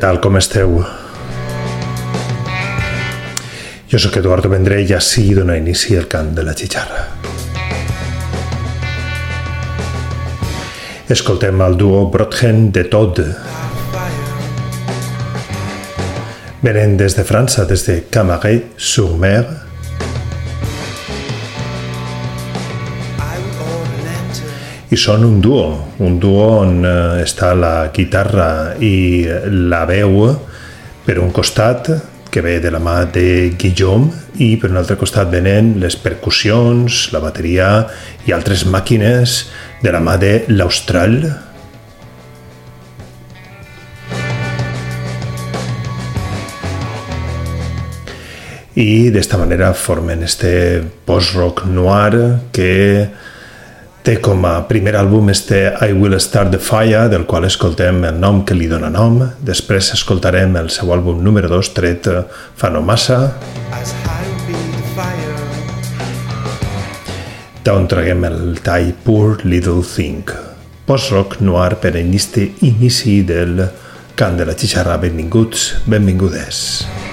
tal, com esteu? Jo sóc Eduardo Vendrell i així dona inici el cant de la xixarra. Escoltem el duo Brotgen de Todd. Venen des de França, des de Camaret-sur-Mer, i són un duo, un duo on eh, està la guitarra i la veu per un costat que ve de la mà de Guillaume i per un altre costat venen les percussions, la bateria i altres màquines de la mà de l'Austral. I d'esta manera formen este post-rock noir que Té com a primer àlbum este I Will Start the Fire, del qual escoltem el nom que li dona nom. Després escoltarem el seu àlbum número 2, tret fa no massa. D'on traguem el tall Poor Little Thing. Post-rock noir per inici, inici del cant de la xixarra. Benvinguts, benvingudes. Benvingudes.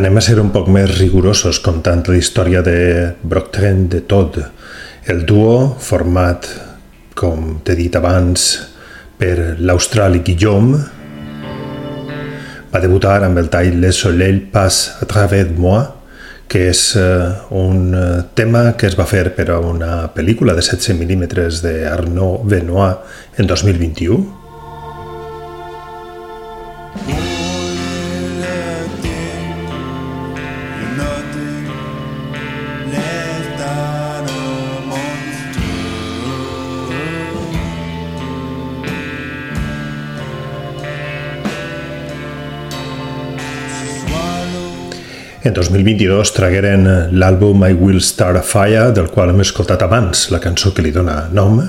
Anem a ser un poc més rigorosos contant la història de Brocktren de Todd, el duo format, com t'he dit abans, per l'australi Guillaume, va debutar amb el tall Le Soleil passe à travers moi, que és uh, un uh, tema que es va fer per a una pel·lícula de 16 mm d'Arnaud Benoit en 2021 En 2022 tragueren l'àlbum I Will Start a Fire, del qual hem escoltat abans la cançó que li dona nom,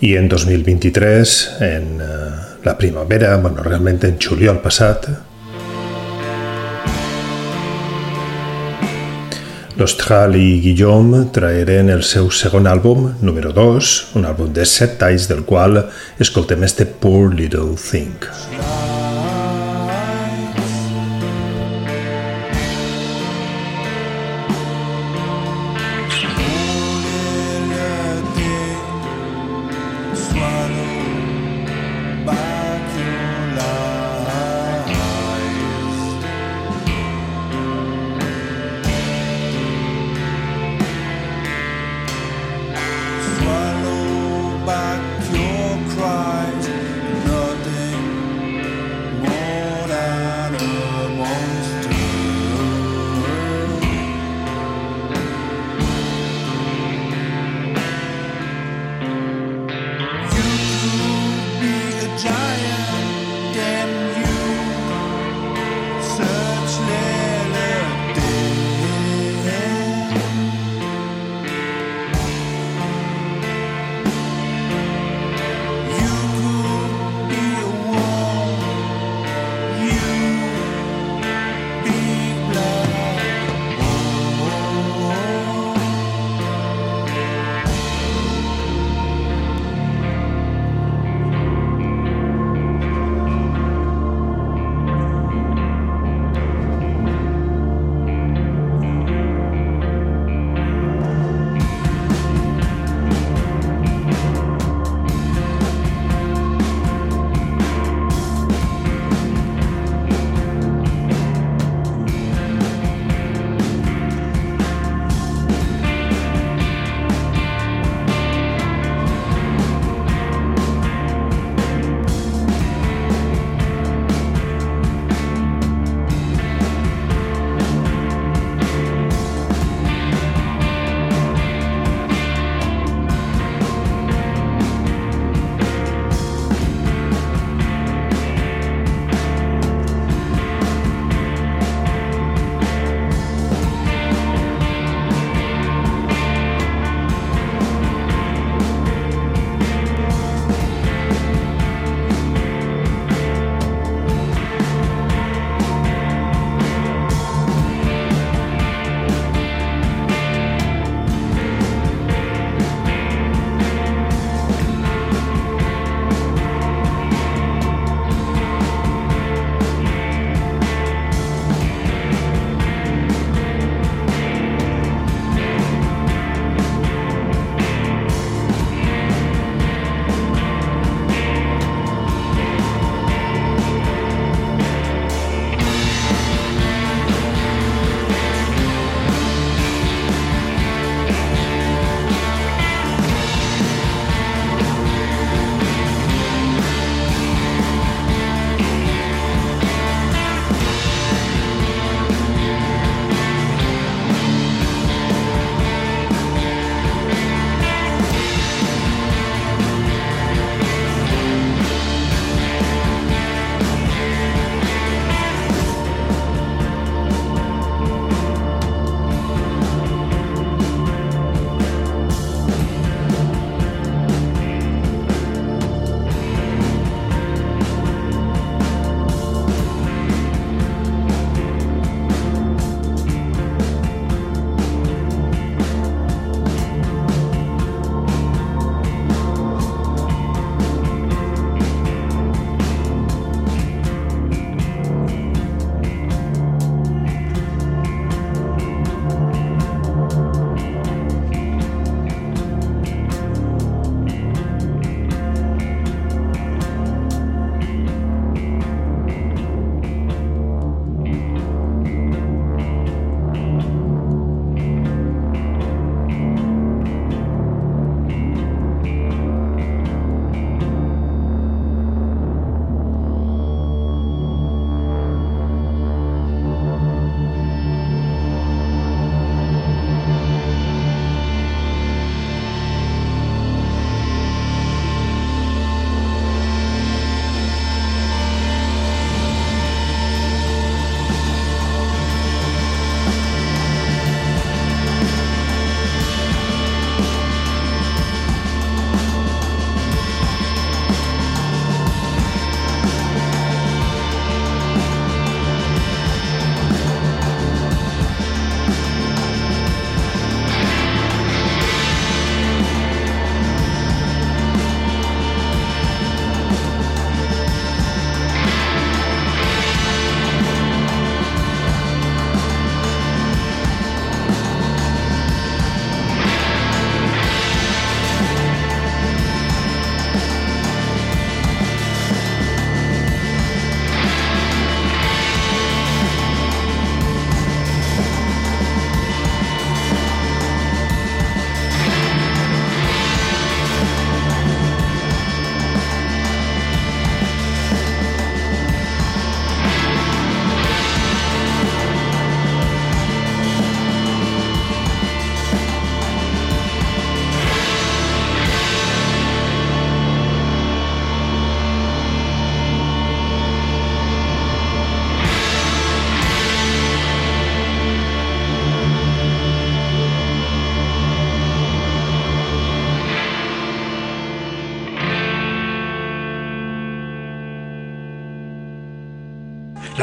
i en 2023, en uh, la primavera, bueno, realment en juliol passat, L'Austral i Guillaume traeren el seu segon àlbum, número 2, un àlbum de set talls del qual escoltem este Poor Little Thing.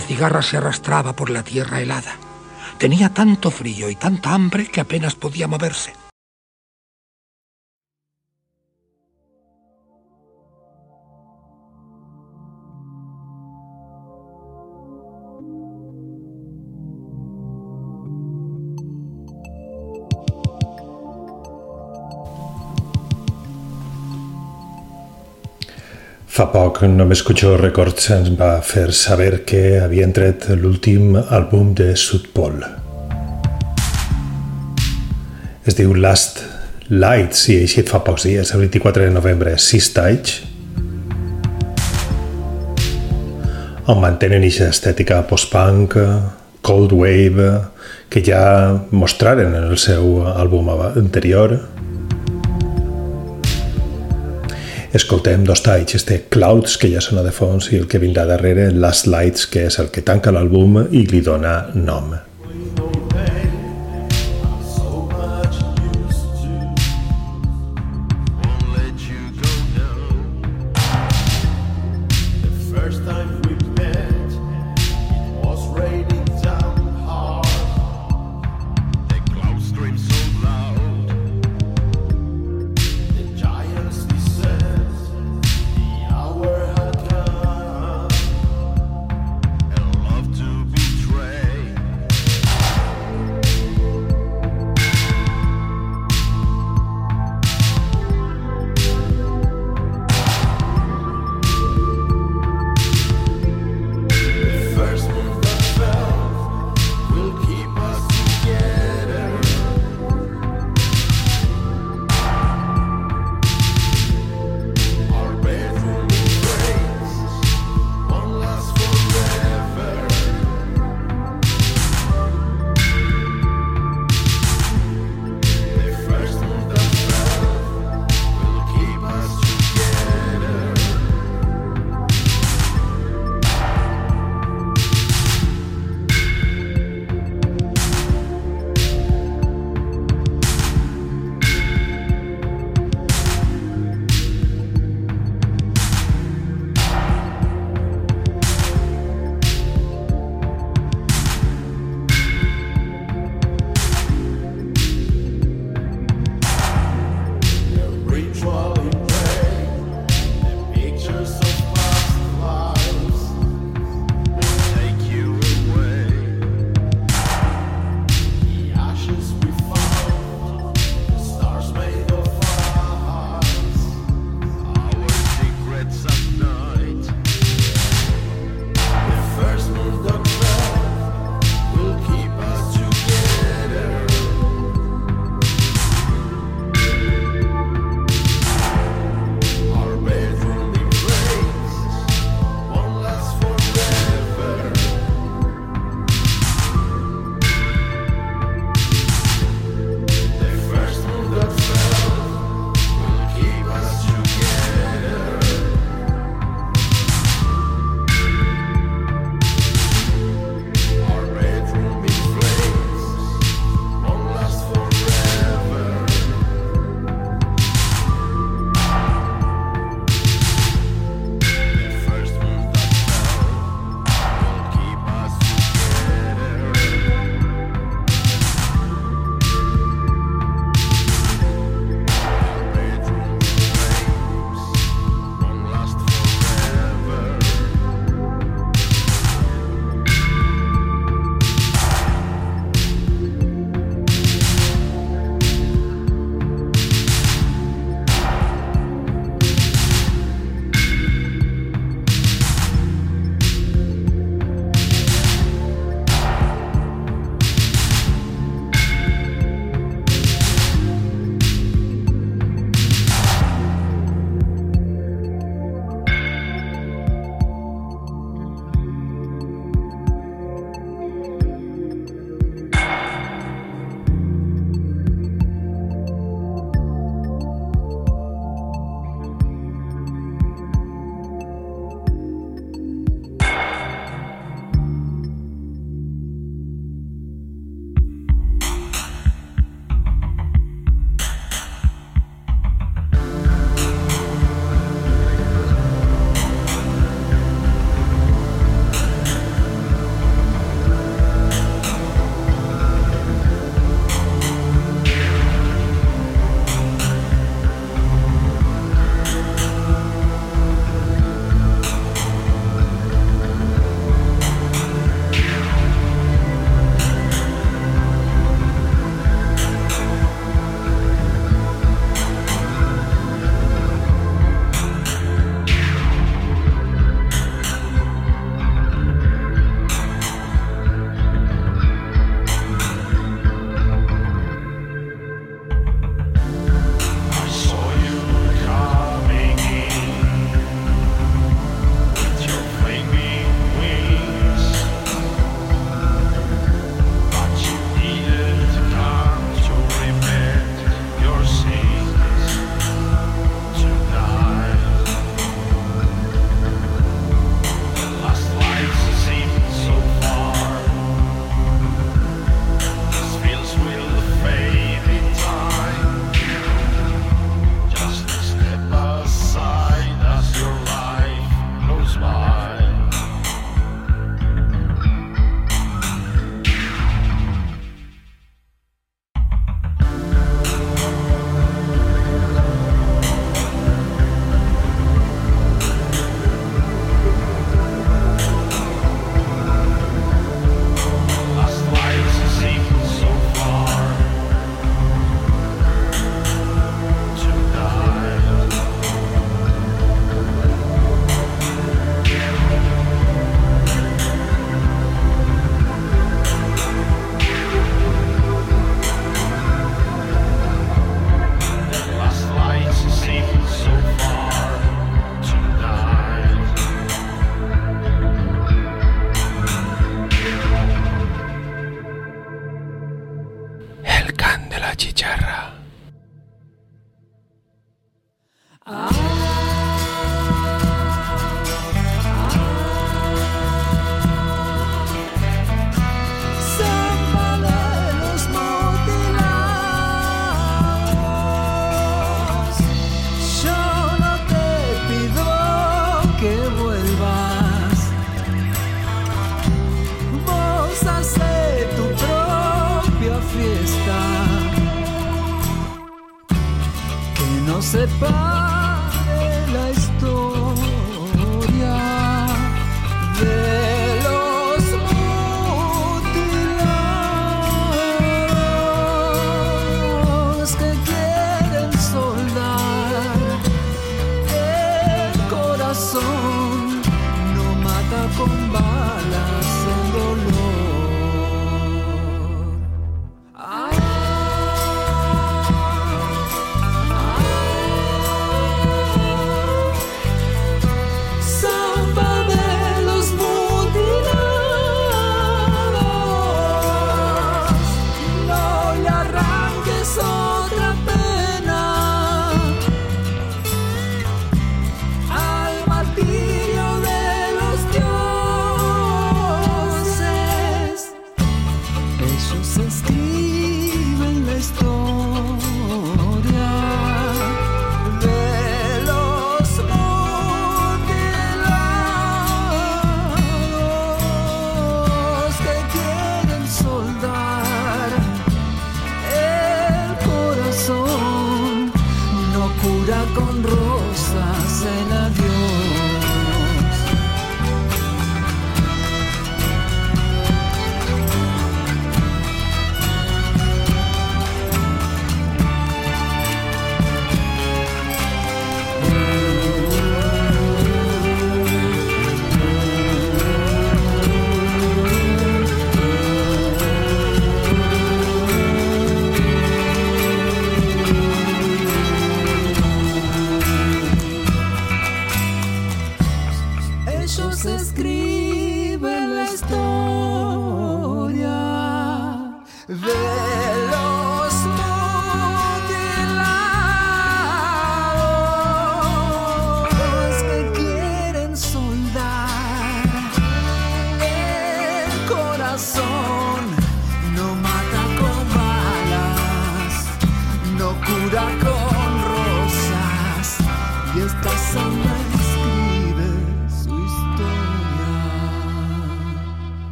Cigarra se arrastraba por la tierra helada. Tenía tanto frío y tanta hambre que apenas podía moverse. Fa poc només Cuixó Records ens va fer saber que havien tret l'últim àlbum de Sud Pol. Es diu Last Lights i ha eixit fa pocs dies, el 24 de novembre, Sis Stage, on mantenen aquesta estètica post-punk, cold wave, que ja mostraren en el seu àlbum anterior, escoltem dos talls, este Clouds, que ja sona de fons, i el que vindrà darrere, Last Lights, que és el que tanca l'àlbum i li dona nom.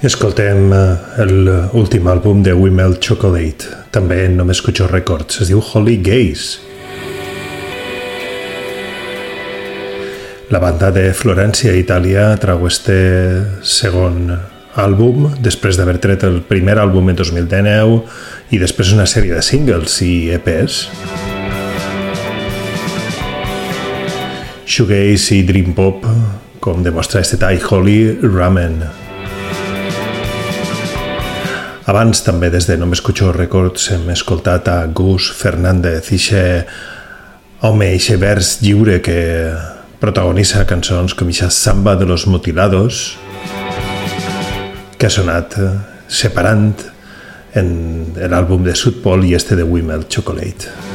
Escoltem eh, l'últim àlbum de We Melt Chocolate, també en Només Escucho Records, es diu Holy Gaze. La banda de Florència, Itàlia, trau este segon àlbum després d'haver tret el primer àlbum en 2019 i després una sèrie de singles i EPs. Shoegaze i Dream Pop, com demostra este tall Holy Ramen. Abans també des de No m'escucho records hem escoltat a Gus Fernández, ixe home, ixe vers lliure que protagonitza cançons com ixa Samba de los Mutilados que ha sonat eh, separant en l'àlbum de Sud Pol i este de Wimmel Chocolate.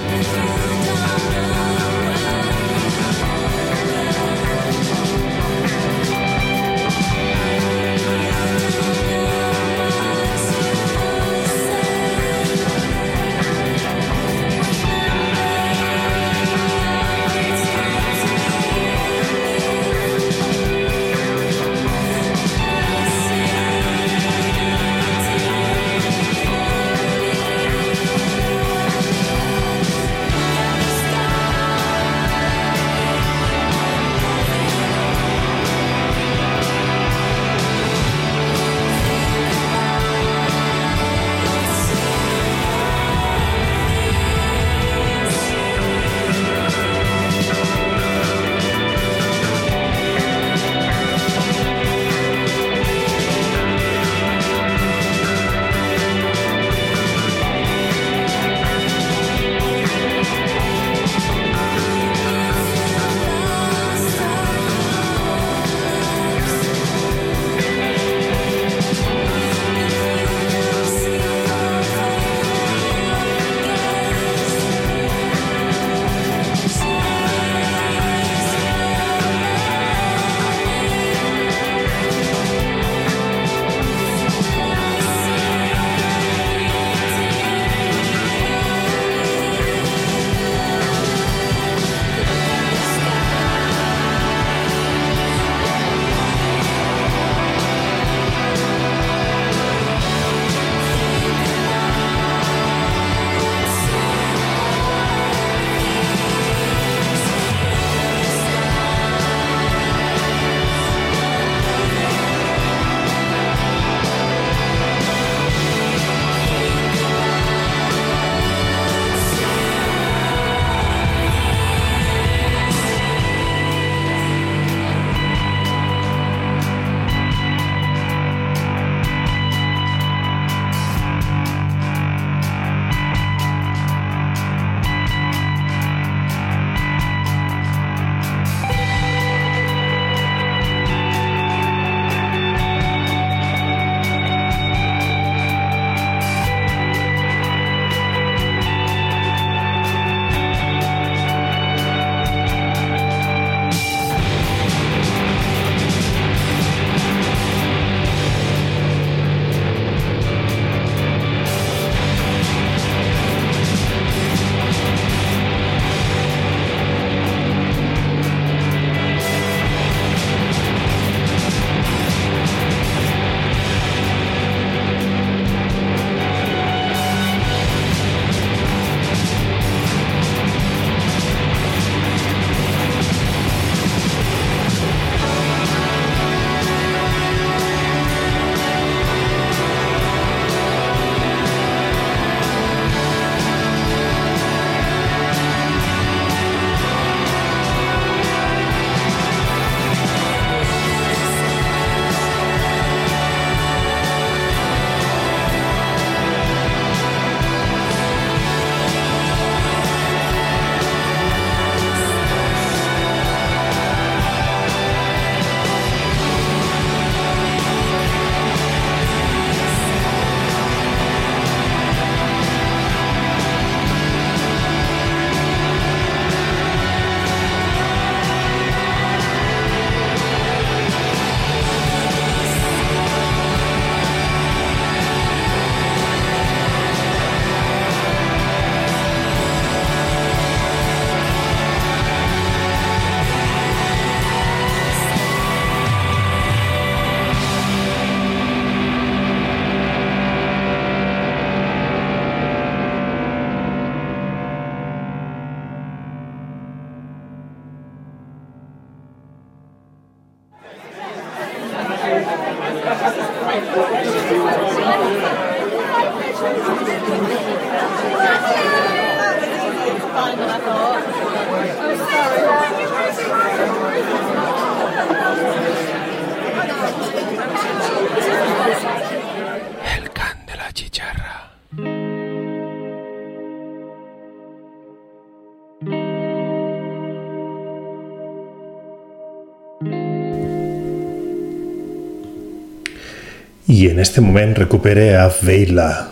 En este moment recupere a Veila,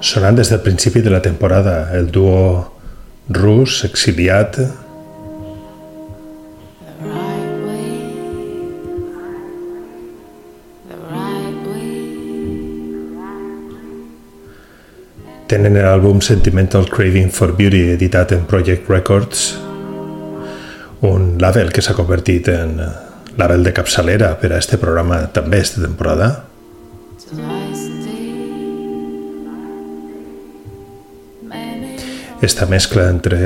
sonant des del principi de la temporada, el duo rus exiliat tenen l'àlbum Sentimental Craving for Beauty editat en Project Records, un label que s'ha convertit en label de capçalera per a este programa també esta temporada. Esta mescla entre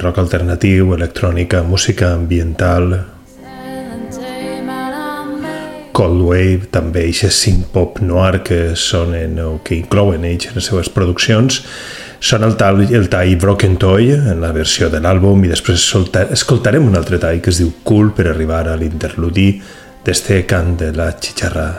rock alternatiu, electrònica, música ambiental, Cold Wave, també aquests synth-pop noir que sonen o que inclouen ells en les seves produccions, són el, tal, el tall Broken Toy en la versió de l'àlbum i després solta, escoltarem un altre tall que es diu Cool per arribar a l'interludi d'este cant de la xicharra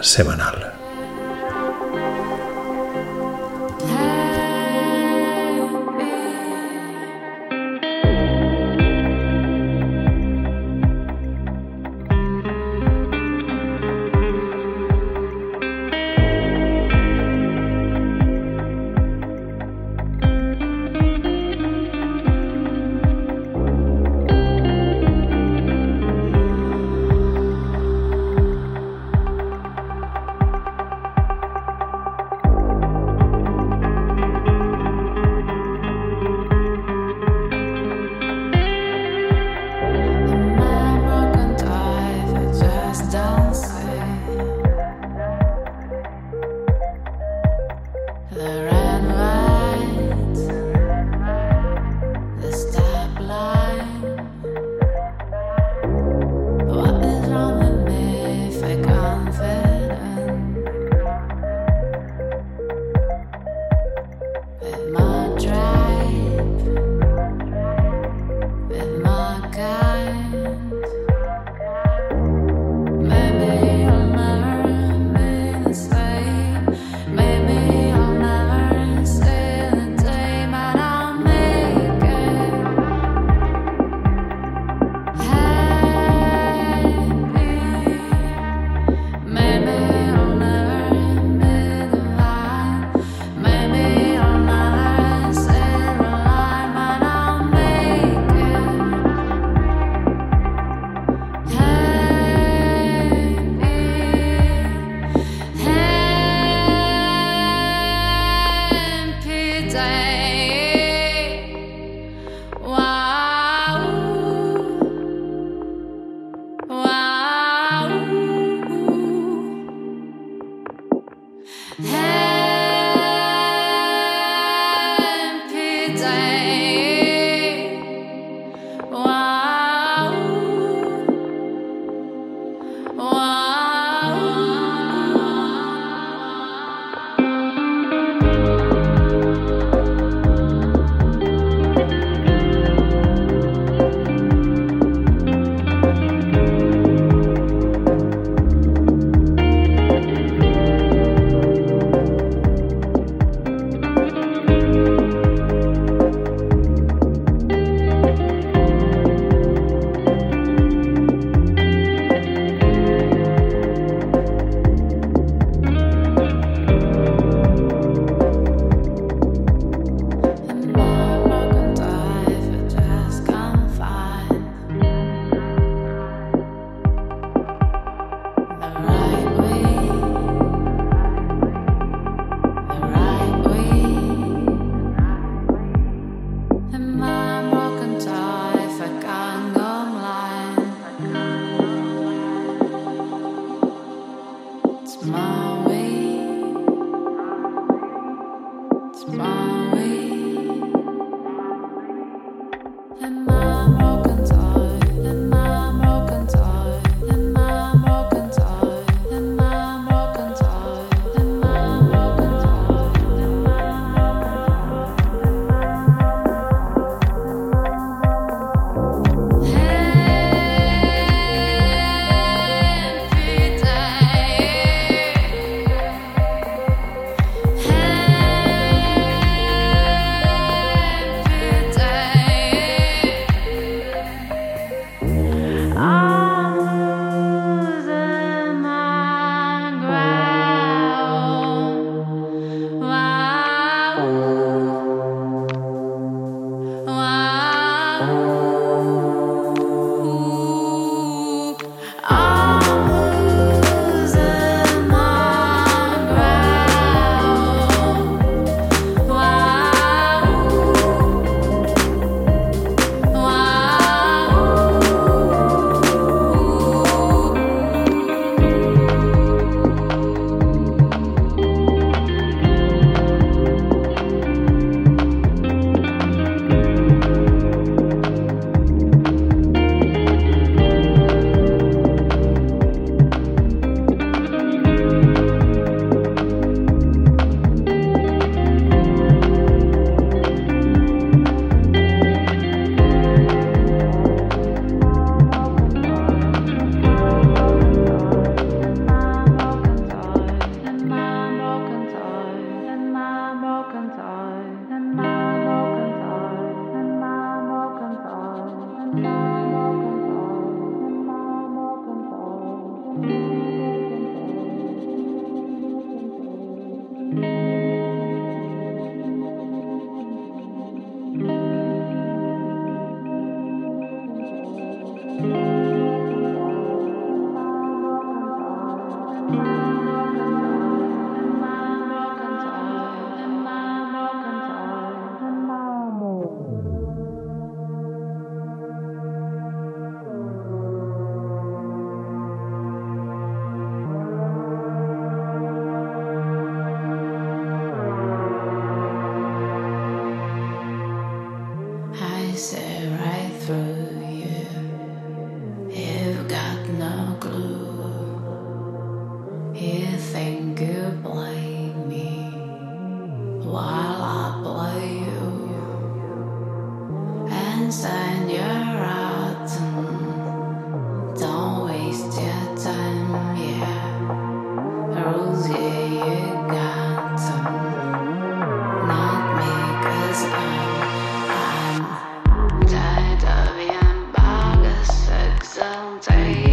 semanal.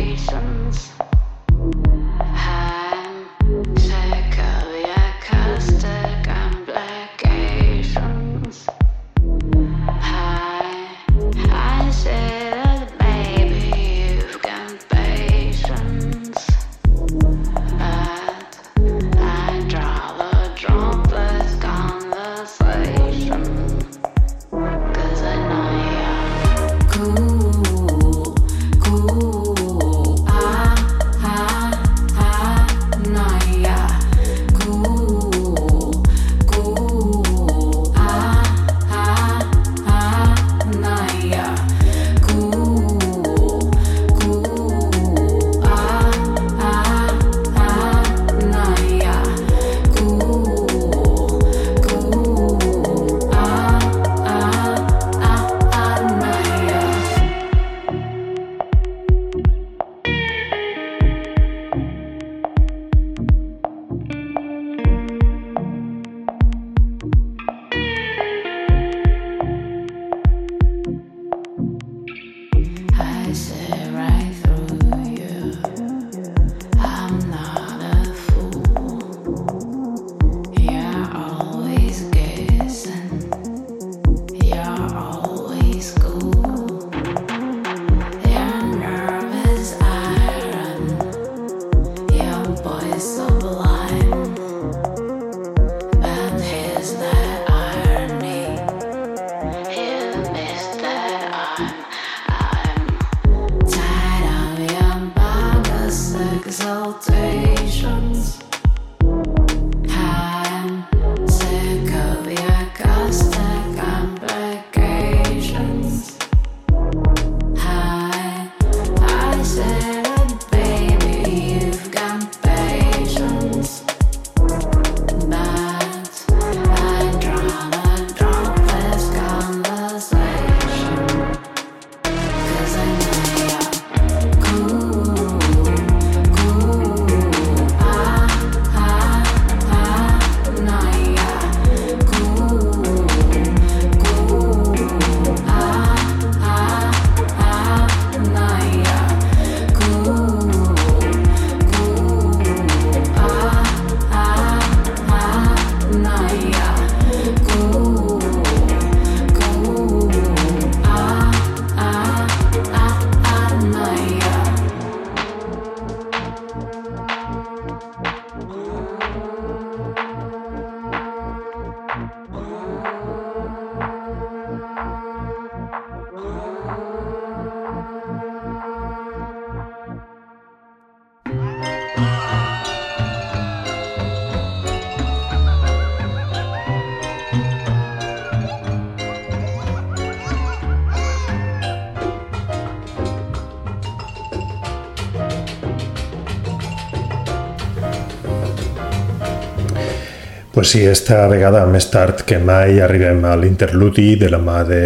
Pues sí, esta vegada més tard que mai arribem a l'interludi de la mà de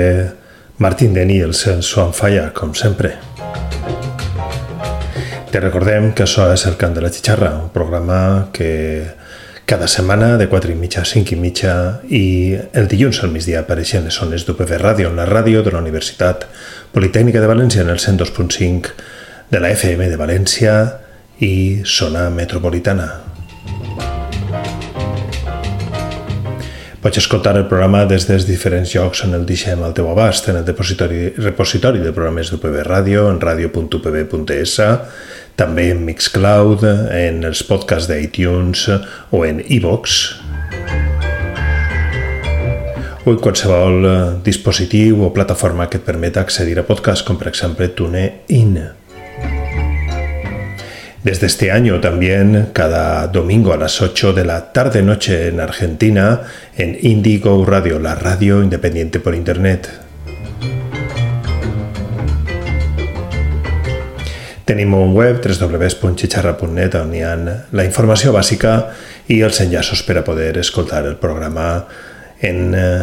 Martin Daniels en Swan Fire, com sempre. Te recordem que això és el Cant de la Xixarra, un programa que cada setmana de 4 i mitja a 5 i mitja i el dilluns al migdia apareixen les zones d'UPV Ràdio, la ràdio de la Universitat Politècnica de València en el 102.5 de la FM de València i zona metropolitana. Pots escoltar el programa des dels diferents llocs on el deixem al teu abast, en el depositori, repositori de programes d'UPB Ràdio, en radio.upb.es, també en Mixcloud, en els podcasts d'iTunes o en iVox, o en qualsevol dispositiu o plataforma que et permeta accedir a podcasts, com per exemple TuneIn. Desde este año también, cada domingo a las 8 de la tarde-noche en Argentina, en Indigo Radio, la radio independiente por Internet. tenemos un web, www.punxicharra.net, la información básica y el enllaços per a poder escoltar el programa en eh,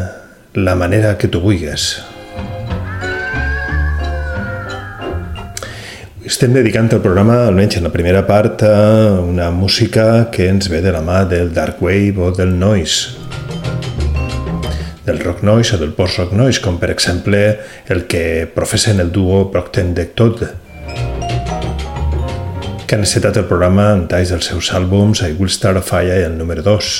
la manera que tú vulguis. Estem dedicant el programa, almenys en la primera part, a una música que ens ve de la mà del dark wave o del noise. Del rock noise o del post-rock noise, com per exemple el que professen el duo Procten de Tot, que han estat el programa en talls dels seus àlbums I Will Start a Fire i el número 2.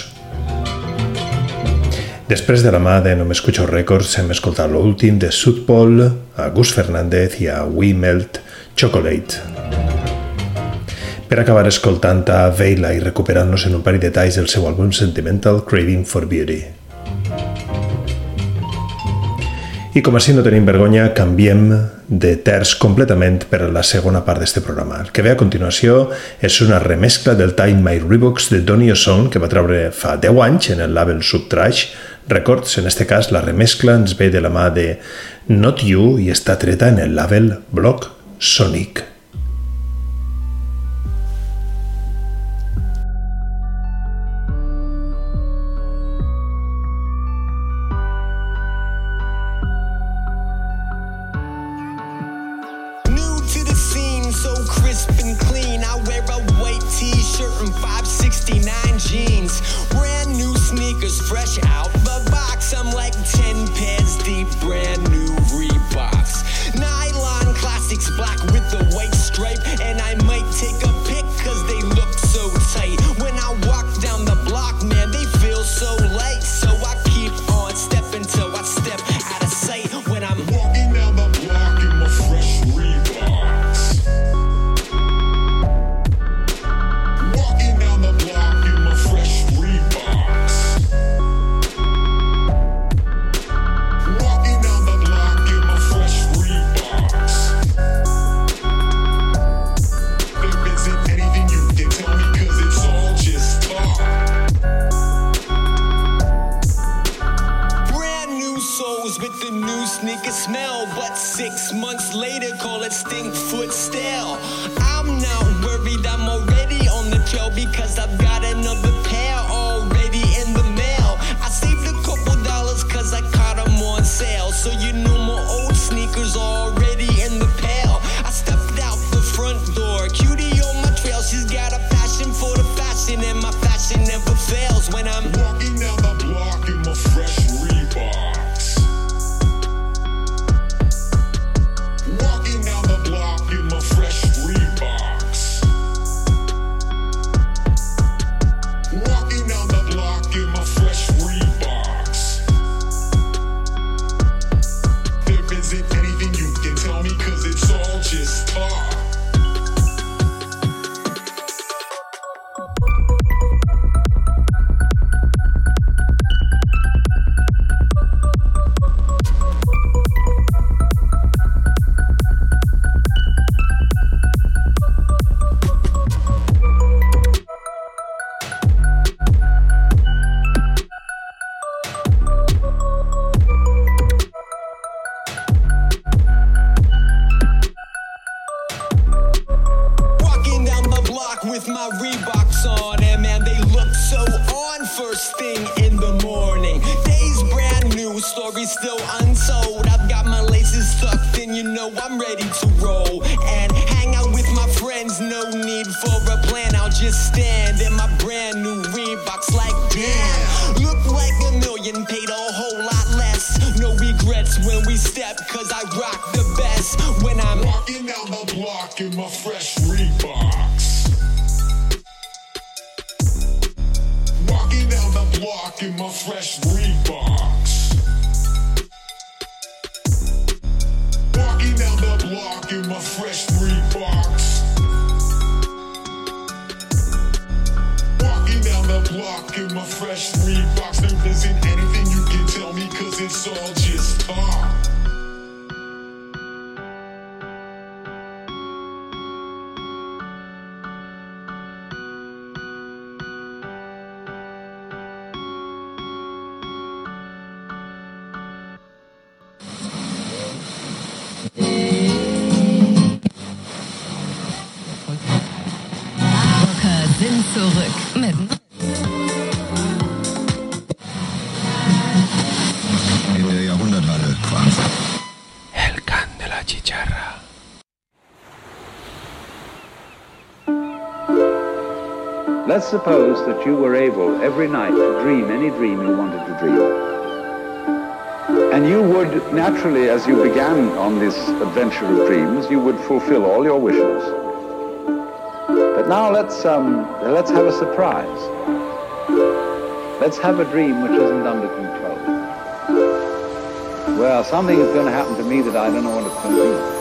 Després de la mà de No M'Escucho Records hem escoltat l'últim de Sudpol, a Gus Fernández i a We Melt, Chocolate. Per acabar escoltant a Veila i recuperant-nos en un parell de detalls del seu àlbum sentimental Craving for Beauty. I com així no tenim vergonya, canviem de terç completament per a la segona part d'este programa. El que ve a continuació és una remescla del Time My Rebox de Donny Osson, que va treure fa 10 anys en el label Subtrash Records. En este cas, la remescla ens ve de la mà de Not You i està treta en el label Block Sonic. passion never fails when I'm sol de suppose that you were able every night to dream any dream you wanted to dream. And you would naturally, as you began on this adventure of dreams, you would fulfill all your wishes. But now let's, um, let's have a surprise. Let's have a dream which isn't under control. Well, something is going to happen to me that I don't know what it's going to be.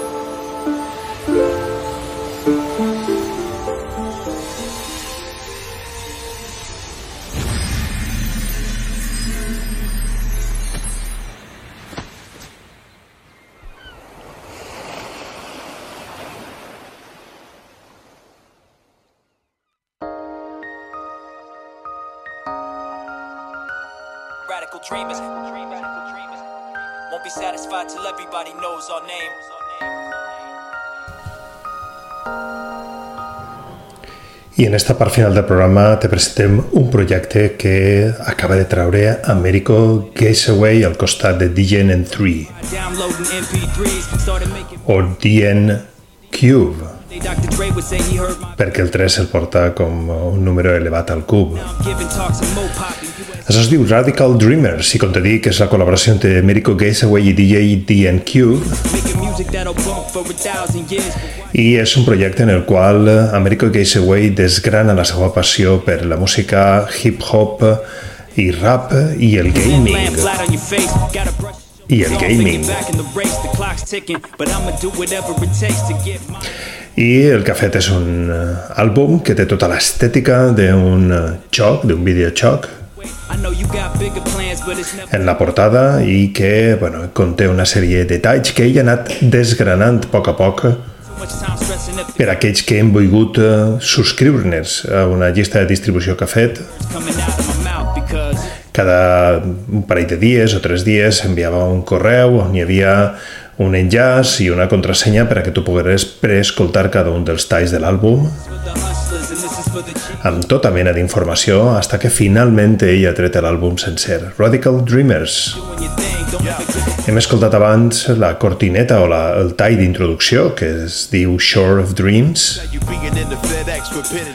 Knows our name. I en esta part final del programa te presentem un projecte que acaba de traure Americo Gateway al costat de DNN3 Downloading MP3s, started making. o DN Cube perquè el 3 el porta com un número elevat al cub. Això es diu Radical Dreamers i com te dic és la col·laboració entre Americo Gateway i DJ DN Cube Making music that'll bump for a thousand years. But i és un projecte en el qual Americo Gateway desgrana la seva passió per la música hip-hop i rap i el gaming. Y el gaming. the the. I el que ha fet és un eh, àlbum que té tota l'estètica d'un eh, joc, d'un videojoc, En la portada i que bueno, conté una sèrie de detalls que ell ha anat desgranant a poc a poc per a aquells que hem volgut eh, subscriure-nos a una llista de distribució que ha fet. Cada un parell de dies o tres dies enviava un correu on hi havia un enllaç i una contrasenya per a que tu pogueres preescoltar cada un dels talls de l'àlbum amb tota mena d'informació hasta que finalment ell ha tret l'àlbum sencer, Radical Dreamers. Hem escoltat abans la cortineta o la, el tall d'introducció que es diu Shore of Dreams.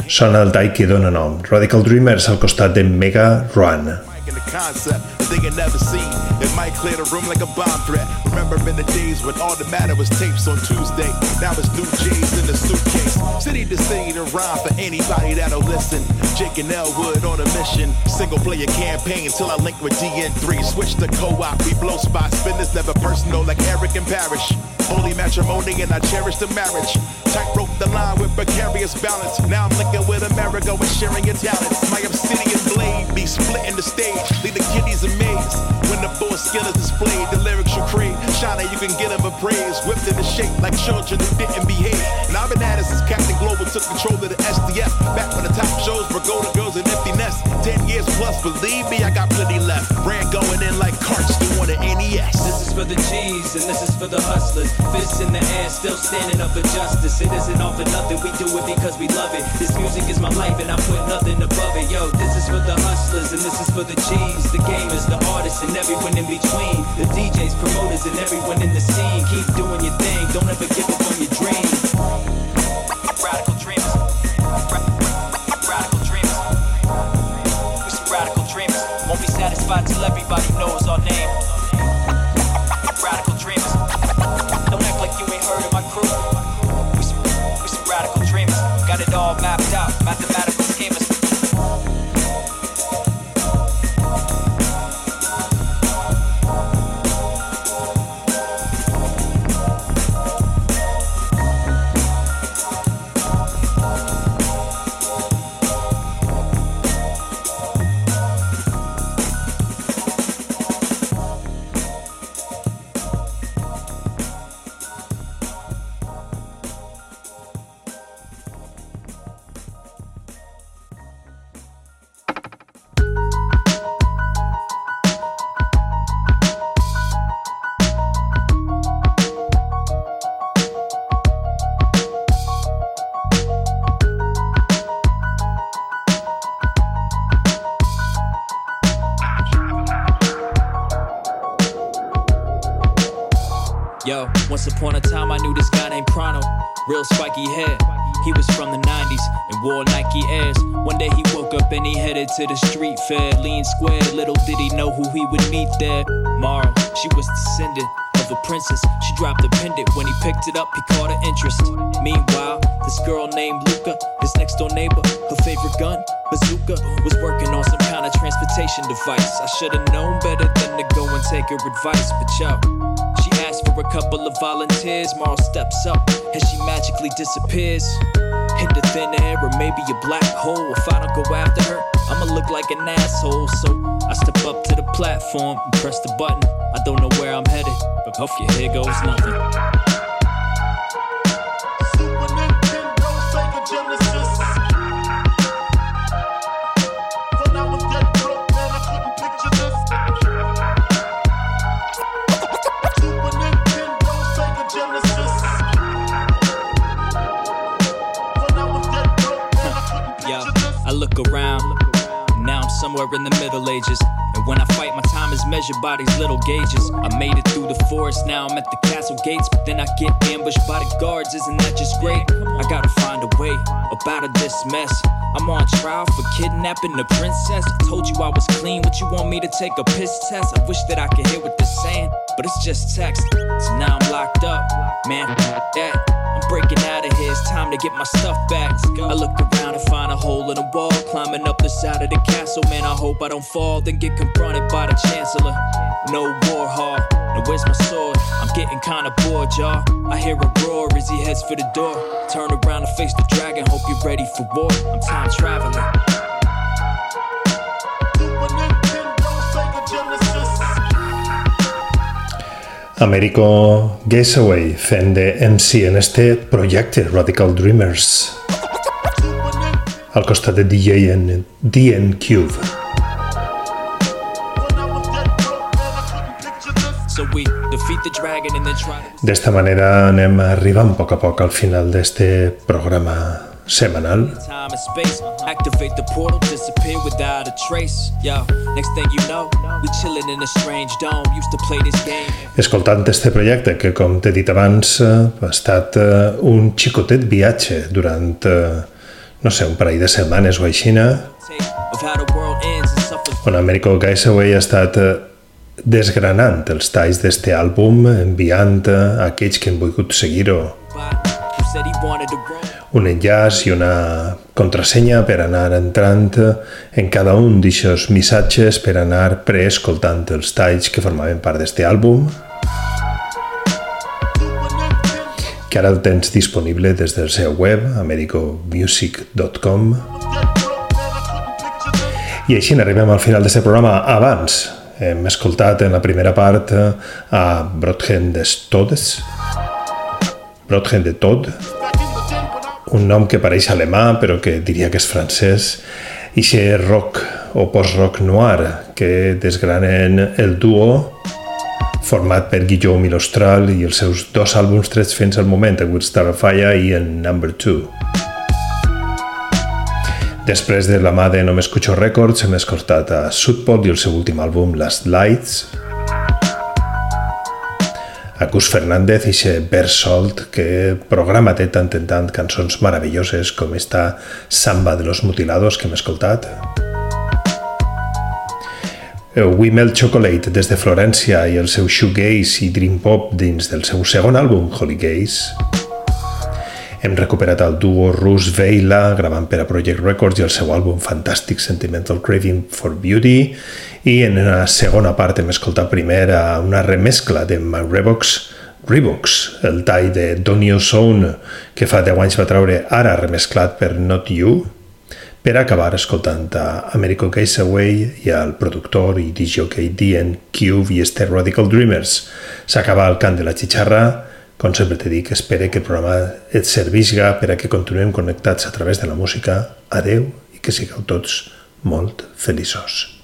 Sona el tall que dona nom, Radical Dreamers al costat de Mega Run. The they had never seen. It might clear the room like a bomb threat. Remember in the days when all that mattered was tapes on Tuesday. Now it's new J's in the suitcase. City to city to rhyme for anybody that'll listen. Jake and Elwood on a mission. Single player campaign till I link with DN3. Switch to co-op, we blow spots. Business never personal like Eric and Parrish. Holy matrimony and I cherish the marriage. Tightrope the line with precarious balance. Now I'm linking with America and sharing your talents. My obsidian blade be splitting the stage. Amazed. When the full skill is displayed, the lyrics you crave. Shine you can get them a praise. Whipped into shape like children who didn't behave. And I've been at it since Captain Global took control of the SDF. Back when the top shows were golden girls and empty nests. Ten years plus, believe me, I got for the G's and this is for the hustlers. Fists in the air, still standing up for justice. It isn't all for nothing, we do it because we love it. This music is my life and I put nothing above it. Yo, this is for the hustlers and this is for the G's, the gamers, the artists, and everyone in between. The DJs, promoters, and everyone in the scene. Keep doing your thing, don't ever Yo, once upon a time I knew this guy named Prono. Real spiky hair. He was from the 90s and wore Nike Airs. One day he woke up and he headed to the street fair. Lean square, little did he know who he would meet there. Mara, she was descendant of a princess. She dropped a pendant. When he picked it up, he caught her interest. Meanwhile, this girl named Luca, his next door neighbor, her favorite gun, bazooka, was working on some kind of transportation device. I should have known better than to go and take her advice, but yo. A couple of volunteers. Marl steps up and she magically disappears. Into thin air or maybe a black hole. If I don't go after her, I'ma look like an asshole. So I step up to the platform and press the button. I don't know where I'm headed, but okay, here goes nothing. Somewhere in the Middle Ages. And when I fight, my time is measured by these little gauges. I made it through the forest, now I'm at the castle gates. But then I get ambushed by the guards, isn't that just great? I gotta find a way up out of this mess. I'm on trial for kidnapping the princess. I told you I was clean, what you want me to take a piss test? I wish that I could hear what they're saying, but it's just text. So now I'm locked up, man. That. I'm breaking out of here, it's time to get my stuff back. I look around and find a hole in the wall, climbing up the side of the castle. Man, I hope I don't fall, then get confronted by the chancellor. No war hall, now where's my sword? I'm getting kinda bored, y'all. I hear a roar as he heads for the door. Turn around and face the dragon, hope you're ready for war. I'm time traveling. Américo Gateway fent de MC en este projecte Radical Dreamers al costat de DJ en DN Cube. D'esta manera anem arribant a poc a poc al final d'este programa setmanal. Time and space, activate the portal, disappear without a trace. Yo, next thing you know, we chilling in a strange dome. Used to play this game. Escoltant este projecte que, com t'he dit abans, eh, ha estat eh, un xicotet viatge durant, eh, no sé, un parell de setmanes o suffers. on Americo Gaisaway ha estat desgranant els talls d'este àlbum, enviant a aquells que han volgut seguir-ho Un enllaç i una contrasenya per anar entrant en cada un d'aixòs missatges per anar preescoltant els talls que formaven part d'este àlbum que ara el tens disponible des del seu web americomusic.com i així arribem al final d'aquest programa. Abans hem escoltat en la primera part a Brotgen des Todes. Brotgen de Todd un nom que pareix alemà però que diria que és francès i xe rock o post-rock noir que desgranen el duo format per Guillaume Milostral i els seus dos àlbums trets fins al moment, A Good Star of Fire i en Number 2. Després de la mà de No M'Escucho Records hem escoltat a Sudpot i el seu últim àlbum Last Lights, a Fernández i xe Bersolt que programa té tant en tant cançons meravelloses com esta Samba de los Mutilados que hem escoltat. Wimel Chocolate des de Florència i el seu shoegaze i dream pop dins del seu segon àlbum Holy Gaze. Hem recuperat el duo rus Veila gravant per a Project Records i el seu àlbum fantàstic Sentimental Craving for Beauty i en una segona part hem escoltat primer una remescla de My Revox el tall de Donio Zone que fa 10 anys va treure ara remesclat per Not You per acabar escoltant a Americo Away i al productor i DJ DN Cube i este Radical Dreamers. S'acaba el cant de la xixarra, com sempre te dic, espero que el programa et servisca per a que continuem connectats a través de la música. Adeu i que sigueu tots molt feliços.